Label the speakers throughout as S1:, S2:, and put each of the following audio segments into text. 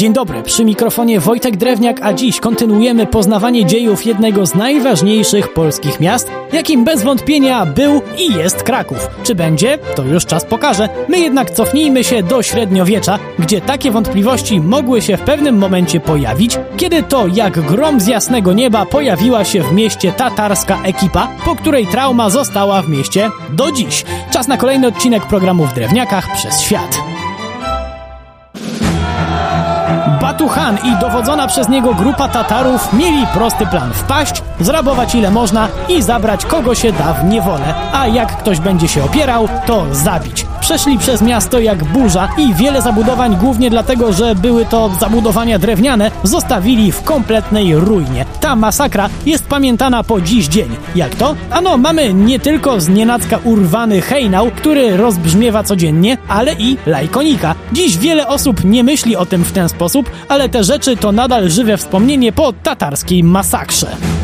S1: Dzień dobry, przy mikrofonie Wojtek Drewniak, a dziś kontynuujemy poznawanie dziejów jednego z najważniejszych polskich miast, jakim bez wątpienia był i jest Kraków. Czy będzie? To już czas pokaże. My jednak cofnijmy się do średniowiecza, gdzie takie wątpliwości mogły się w pewnym momencie pojawić, kiedy to jak grom z jasnego nieba pojawiła się w mieście tatarska ekipa, po której trauma została w mieście do dziś. Czas na kolejny odcinek programu w Drewniakach przez świat. Batu Han i dowodzona przez niego grupa Tatarów mieli prosty plan. Wpaść, zrabować ile można i zabrać kogo się da w niewolę, a jak ktoś będzie się opierał, to zabić. Przeszli przez miasto jak burza i wiele zabudowań, głównie dlatego, że były to zabudowania drewniane, zostawili w kompletnej ruinie. Ta masakra jest pamiętana po dziś dzień. Jak to? Ano, mamy nie tylko z urwany hejnał, który rozbrzmiewa codziennie, ale i lajkonika. Dziś wiele osób nie myśli o tym w ten sposób, ale te rzeczy to nadal żywe wspomnienie po tatarskiej masakrze.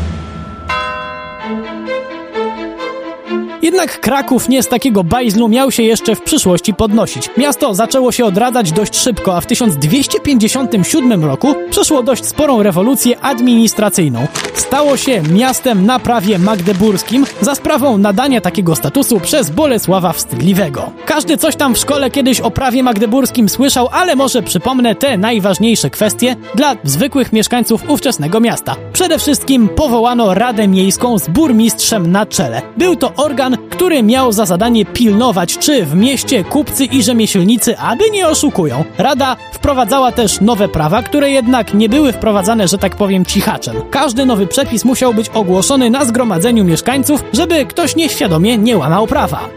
S1: Jednak Kraków nie z takiego bajzlu miał się jeszcze w przyszłości podnosić. Miasto zaczęło się odradzać dość szybko, a w 1257 roku przeszło dość sporą rewolucję administracyjną. Stało się miastem na prawie magdeburskim za sprawą nadania takiego statusu przez Bolesława Wstydliwego. Każdy coś tam w szkole kiedyś o prawie magdeburskim słyszał, ale może przypomnę te najważniejsze kwestie dla zwykłych mieszkańców ówczesnego miasta. Przede wszystkim powołano Radę Miejską z burmistrzem na czele. Był to organ, który miał za zadanie pilnować, czy w mieście kupcy i rzemieślnicy aby nie oszukują. Rada wprowadzała też nowe prawa, które jednak nie były wprowadzane, że tak powiem, cichaczem. Każdy nowy przepis musiał być ogłoszony na zgromadzeniu mieszkańców, żeby ktoś nieświadomie nie łamał prawa.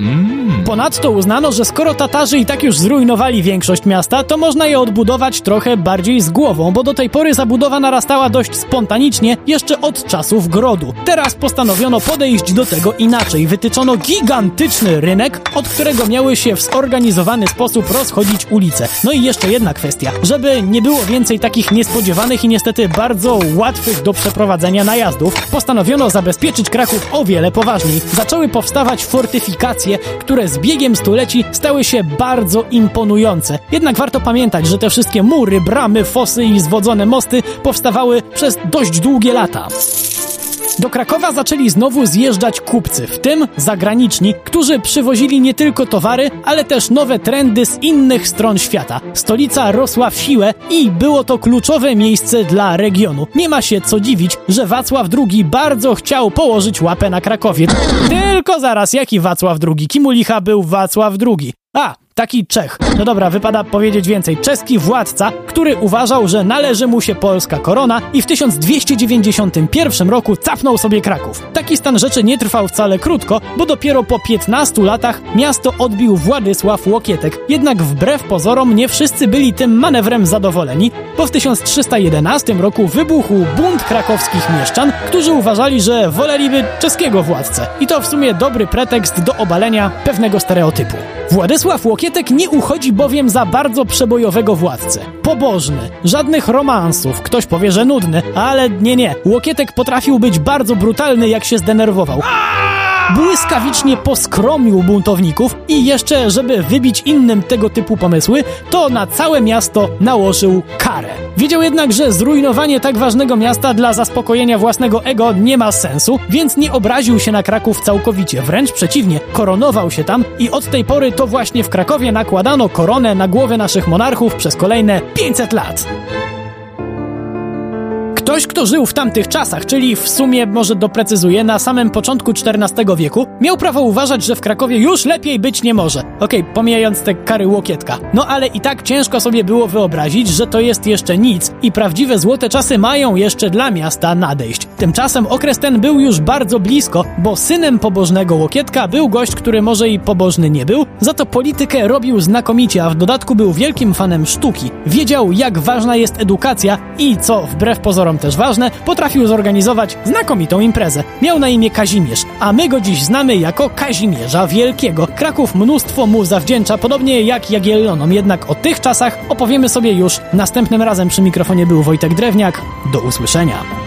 S1: Ponadto uznano, że skoro Tatarzy i tak już zrujnowali większość miasta, to można je odbudować trochę bardziej z głową, bo do tej pory zabudowa narastała dość spontanicznie jeszcze od czasów grodu. Teraz postanowiono podejść do tego inaczej. Wytyczono gigantyczny rynek, od którego miały się w zorganizowany sposób rozchodzić ulice. No i jeszcze jedna kwestia. Żeby nie było więcej takich niespodziewanych i niestety bardzo łatwych do przeprowadzenia najazdów, postanowiono zabezpieczyć Kraków o wiele poważniej. Zaczęły powstawać fortyfikacje, które z biegiem stuleci stały się bardzo imponujące. Jednak warto pamiętać, że te wszystkie mury, bramy, fosy i zwodzone mosty powstawały przez dość długie lata. Do Krakowa zaczęli znowu zjeżdżać kupcy, w tym zagraniczni, którzy przywozili nie tylko towary, ale też nowe trendy z innych stron świata. Stolica rosła w siłę i było to kluczowe miejsce dla regionu. Nie ma się co dziwić, że Wacław II bardzo chciał położyć łapę na Krakowie. Tylko zaraz, jaki Wacław II? Kim u licha był Wacław II? A, taki Czech. No dobra, wypada powiedzieć więcej. Czeski władca, który uważał, że należy mu się polska korona i w 1291 roku cafnął sobie Kraków. Taki stan rzeczy nie trwał wcale krótko, bo dopiero po 15 latach miasto odbił Władysław Łokietek. Jednak wbrew pozorom nie wszyscy byli tym manewrem zadowoleni, bo w 1311 roku wybuchł bunt krakowskich mieszczan, którzy uważali, że woleliby czeskiego władcę. I to w sumie dobry pretekst do obalenia pewnego stereotypu. Władysław Łokietek nie uchodzi bowiem za bardzo przebojowego władcę. Pobożny, żadnych romansów, ktoś powie, że nudny, ale nie, nie. Łokietek potrafił być bardzo brutalny, jak się zdenerwował. Błyskawicznie poskromił buntowników i jeszcze, żeby wybić innym tego typu pomysły, to na całe miasto nałożył karę. Wiedział jednak, że zrujnowanie tak ważnego miasta dla zaspokojenia własnego ego nie ma sensu, więc nie obraził się na Kraków całkowicie. Wręcz przeciwnie, koronował się tam i od tej pory to właśnie w Krakowie nakładano koronę na głowy naszych monarchów przez kolejne 500 lat. Ktoś, kto żył w tamtych czasach, czyli w sumie, może doprecyzuję, na samym początku XIV wieku, miał prawo uważać, że w Krakowie już lepiej być nie może. Okej, okay, pomijając te kary łokietka. No ale i tak ciężko sobie było wyobrazić, że to jest jeszcze nic i prawdziwe złote czasy mają jeszcze dla miasta nadejść. Tymczasem okres ten był już bardzo blisko, bo synem pobożnego łokietka był gość, który może i pobożny nie był, za to politykę robił znakomicie, a w dodatku był wielkim fanem sztuki. Wiedział, jak ważna jest edukacja i, co wbrew pozorom też ważne, potrafił zorganizować znakomitą imprezę. Miał na imię Kazimierz, a my go dziś znamy jako Kazimierza Wielkiego. Kraków mnóstwo mu zawdzięcza, podobnie jak Jagiellonom, jednak o tych czasach opowiemy sobie już następnym razem. Przy mikrofonie był Wojtek Drewniak. Do usłyszenia.